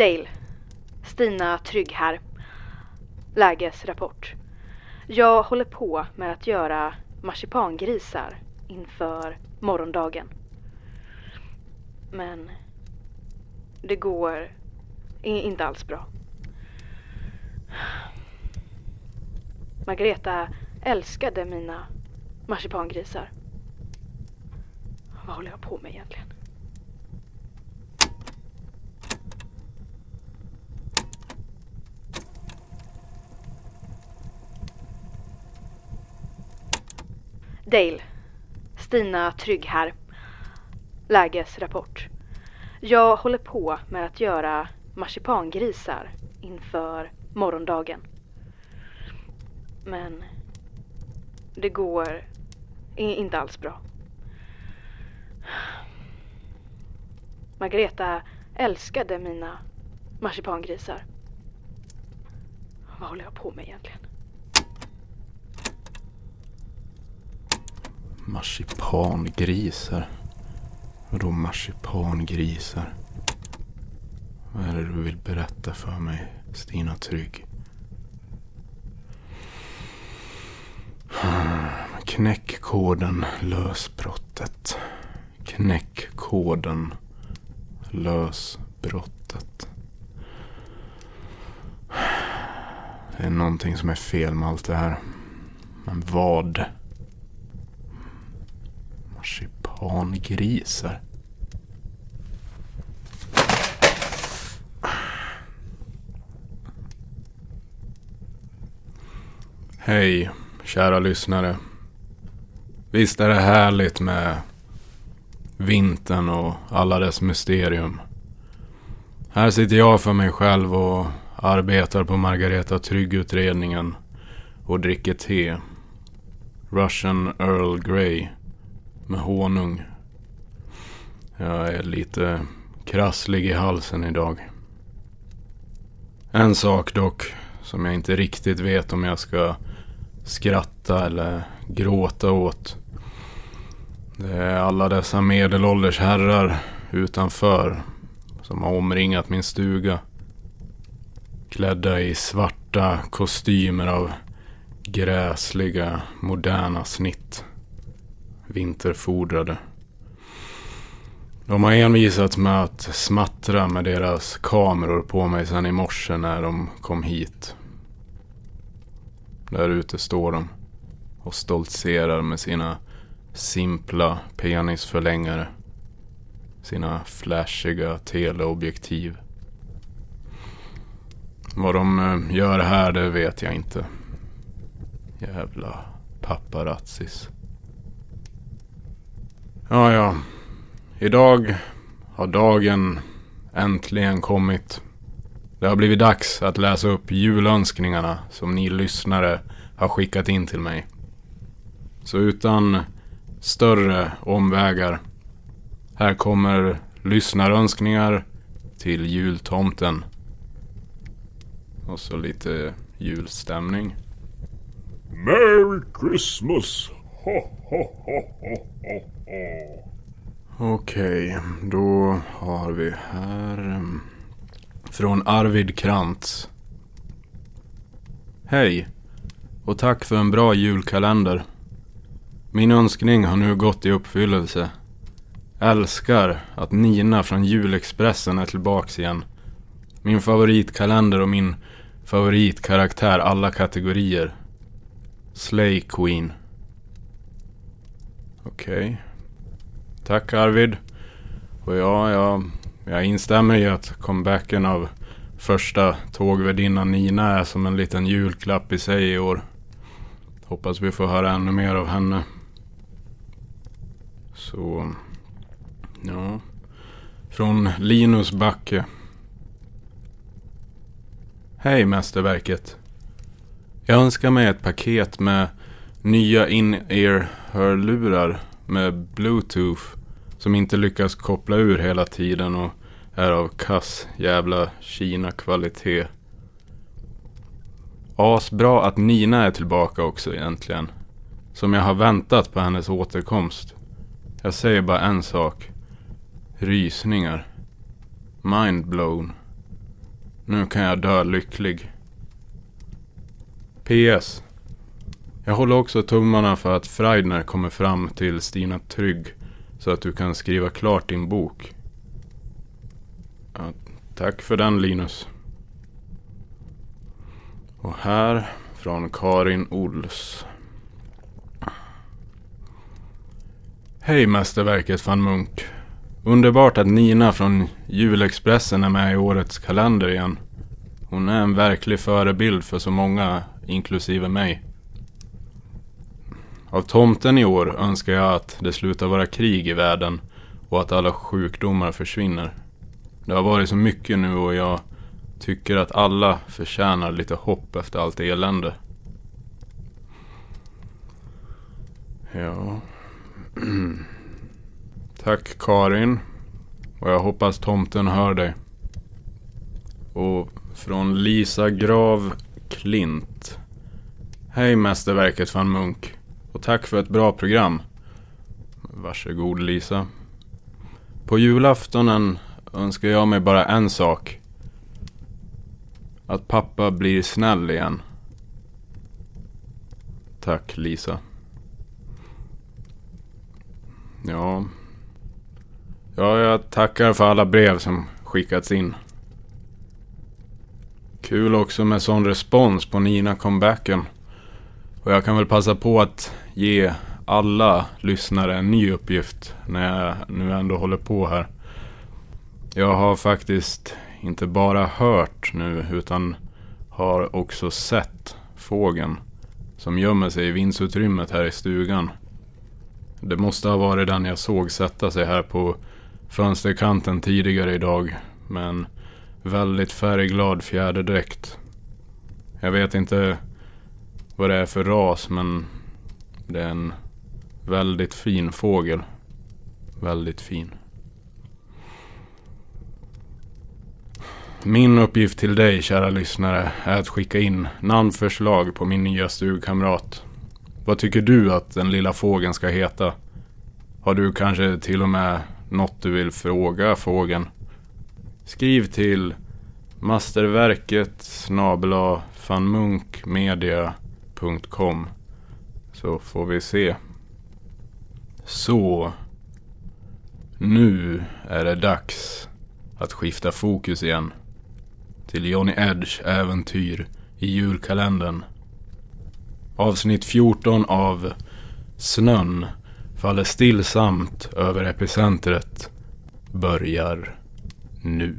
Dale. Stina Trygg här. Lägesrapport. Jag håller på med att göra marsipangrisar inför morgondagen. Men det går inte alls bra. Margareta älskade mina marsipangrisar. Vad håller jag på med egentligen? Dale. Stina Trygg här. Lägesrapport. Jag håller på med att göra marsipangrisar inför morgondagen. Men det går inte alls bra. Margareta älskade mina marsipangrisar. Vad håller jag på med egentligen? Marsipangrisar. Vadå marsipangrisar? Vad är det du vill berätta för mig, Stina Trygg? Knäck koden, lös brottet. Knäck koden, lös brottet. Det är någonting som är fel med allt det här. Men vad? Marsipangrisar. Hej, kära lyssnare. Visst är det härligt med vintern och alla dess mysterium. Här sitter jag för mig själv och arbetar på Margareta Trygg-utredningen och dricker te. Russian Earl Grey med honung. Jag är lite krasslig i halsen idag. En sak dock som jag inte riktigt vet om jag ska skratta eller gråta åt. Det är alla dessa medelålders herrar utanför som har omringat min stuga. Klädda i svarta kostymer av gräsliga, moderna snitt. Vinterfodrade. De har envisats med att smattra med deras kameror på mig sedan i morse när de kom hit. Där ute står de och stoltserar med sina simpla penisförlängare. Sina flashiga teleobjektiv. Vad de eh, gör här det vet jag inte. Jävla paparazzis. Ja, ja. Idag har dagen äntligen kommit. Det har blivit dags att läsa upp julönskningarna som ni lyssnare har skickat in till mig. Så utan större omvägar. Här kommer lyssnarönskningar till jultomten. Och så lite julstämning. Merry Christmas! Okej, okay. Okej, då har vi här mm, från Arvid Krantz. Hej och tack för en bra julkalender. Min önskning har nu gått i uppfyllelse. Älskar att Nina från Julexpressen är tillbaks igen. Min favoritkalender och min favoritkaraktär alla kategorier. Slay Queen. Okej. Tack Arvid. Och ja, jag, jag instämmer i att comebacken av första tågvärdinnan Nina är som en liten julklapp i sig i år. Hoppas vi får höra ännu mer av henne. Så, ja. Från Linus Backe. Hej mästerverket. Jag önskar mig ett paket med nya in-ear hörlurar med bluetooth som inte lyckas koppla ur hela tiden och är av kass jävla Kina-kvalitet. Asbra att Nina är tillbaka också egentligen. Som jag har väntat på hennes återkomst. Jag säger bara en sak. Rysningar. Mind blown. Nu kan jag dö lycklig. PS. Jag håller också tummarna för att Freidner kommer fram till Stina Trygg så att du kan skriva klart din bok. Ja, tack för den Linus. Och här från Karin Ols. Hej mästerverket van Munk. Underbart att Nina från Julexpressen är med i årets kalender igen. Hon är en verklig förebild för så många, inklusive mig. Av tomten i år önskar jag att det slutar vara krig i världen och att alla sjukdomar försvinner. Det har varit så mycket nu och jag tycker att alla förtjänar lite hopp efter allt elände. Ja. Tack Karin. Och jag hoppas tomten hör dig. Och från Lisa Grav Klint. Hej mästerverket van Munk. Och tack för ett bra program. Varsågod Lisa. På julaftonen önskar jag mig bara en sak. Att pappa blir snäll igen. Tack Lisa. Ja. Ja, jag tackar för alla brev som skickats in. Kul också med sån respons på Nina-comebacken. Och jag kan väl passa på att ge alla lyssnare en ny uppgift när jag nu ändå håller på här. Jag har faktiskt inte bara hört nu utan har också sett fågeln som gömmer sig i vindsutrymmet här i stugan. Det måste ha varit den jag såg sätta sig här på fönsterkanten tidigare idag med en väldigt färgglad fjäderdräkt. Jag vet inte vad det är för ras men det är en väldigt fin fågel. Väldigt fin. Min uppgift till dig kära lyssnare är att skicka in namnförslag på min nya stugkamrat. Vad tycker du att den lilla fågeln ska heta? Har du kanske till och med något du vill fråga fågeln? Skriv till masterverket snabela gmail.com så får vi se. Så. Nu är det dags att skifta fokus igen. Till Johnny Edge äventyr i julkalendern. Avsnitt 14 av Snön faller stillsamt över epicentret börjar nu.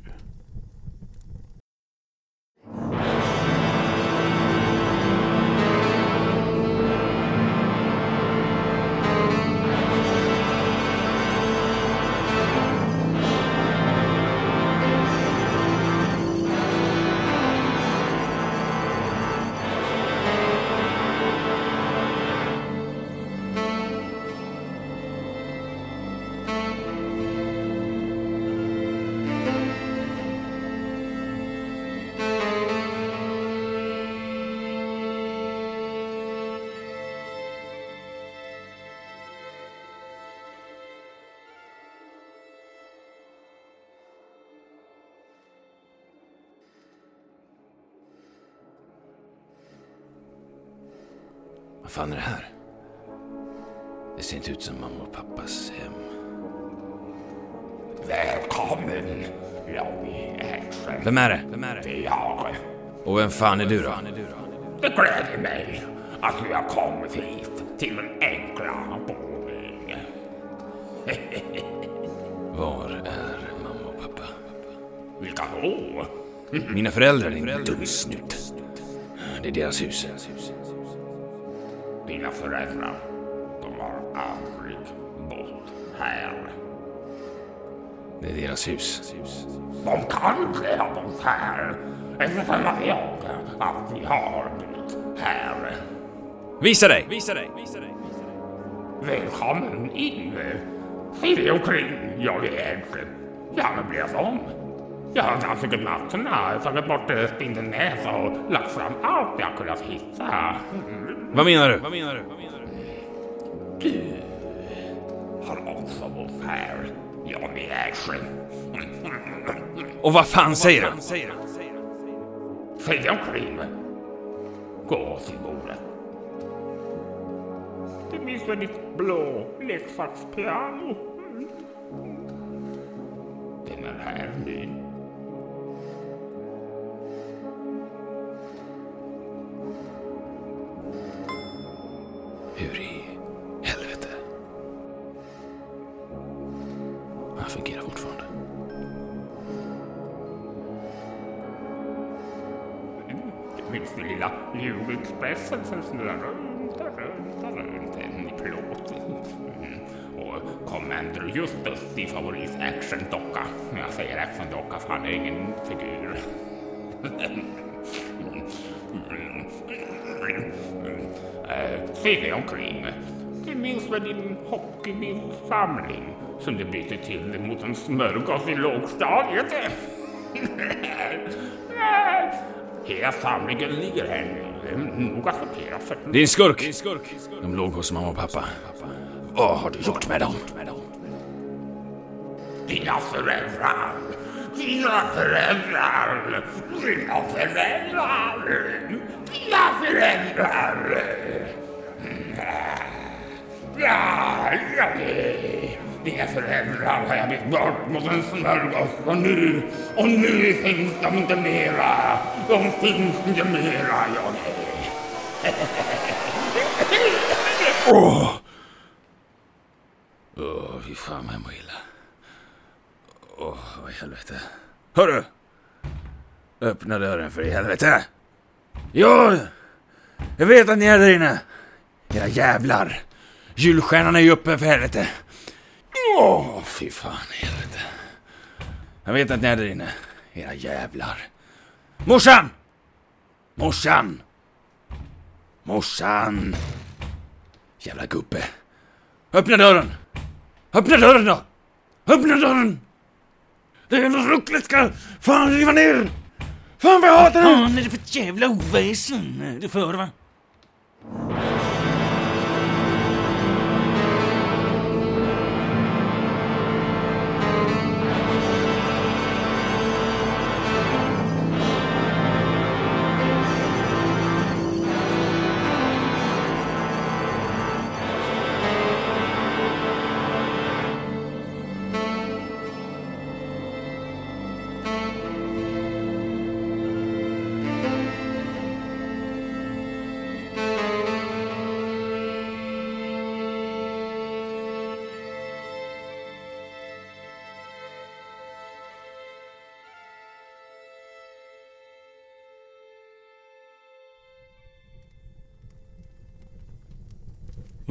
Vad fan är det här? Det ser inte ut som mamma och pappas hem. Välkommen, Johnny Edge. Vem är det? Vem är Det det? är jag. Och vem fan är du då? Det gläder mig att du har kommit hit till min enkla boning. Var är mamma och pappa? Vilka då? Mina föräldrar, din dumsnut. Det är deras hus. Dina föräldrar, de har aldrig bott här. Det är deras hus. De kan inte ha bott här eftersom jag alltid har bott här. Visa dig! Visa dig! Visa dig! Välkommen in. Se dig omkring, Johnny Edge. Jag har möblerat om. Jag har dammsugit mattorna, tagit bort eh, spindelnäs och lagt fram allt jag kunnat hitta. Vad menar du? Vad menar du? Du har också bott här, Johnny Edge. Och vad fan säger du? Se dig omkring. Gå till bordet. Du minns väl ditt blå leksakspiano? Mm. Den är här nu. Du minns lilla julexpressen som snurrar runt och runt och runt en i plåt. Mm. Och Commander Justus, din favorit actiondocka. Jag säger actiondocka för han är ingen figur. Se dig omkring. Du minns väl din hockeybildsamling som du bytte till mot en smörgås i lågstadiet? Hela samlingen ligger här nu. Noga sorterat för Din skurk! De låg hos mamma och pappa. Vad har du gjort med dem? dina föräldrar. Dina föräldrar. Dina föräldrar. Dina föräldrar. Ja, ja, det. Dina föräldrar har jag bytt bort mot en smörgås och nu, och nu finns de inte mera. De finns inte mera, nej. Åh! Åh, fy fan vad jag mår illa. Åh, vad i helvete. Hörru! Öppna dörren för i helvete! Ja! Jag vet att ni är där inne. Era jävlar. Julstjärnan är ju uppe för helvete. Åh, fy fan i helvete. Jag vet att ni är där inne. Era jävlar. Morsan! Morsan! Morsan! Jävla gubbe. Öppna dörren! Öppna dörren då! Öppna dörren! Det är något ruckligt ska fan riva ner! Fan vad jag hatar det! Vad fan är det för jävla oväsen du för va?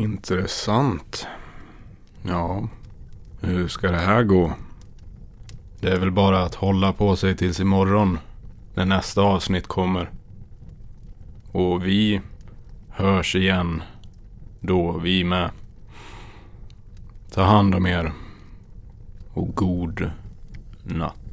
Intressant. Ja, hur ska det här gå? Det är väl bara att hålla på sig tills imorgon. När nästa avsnitt kommer. Och vi hörs igen. Då vi med. Ta hand om er. Och god natt.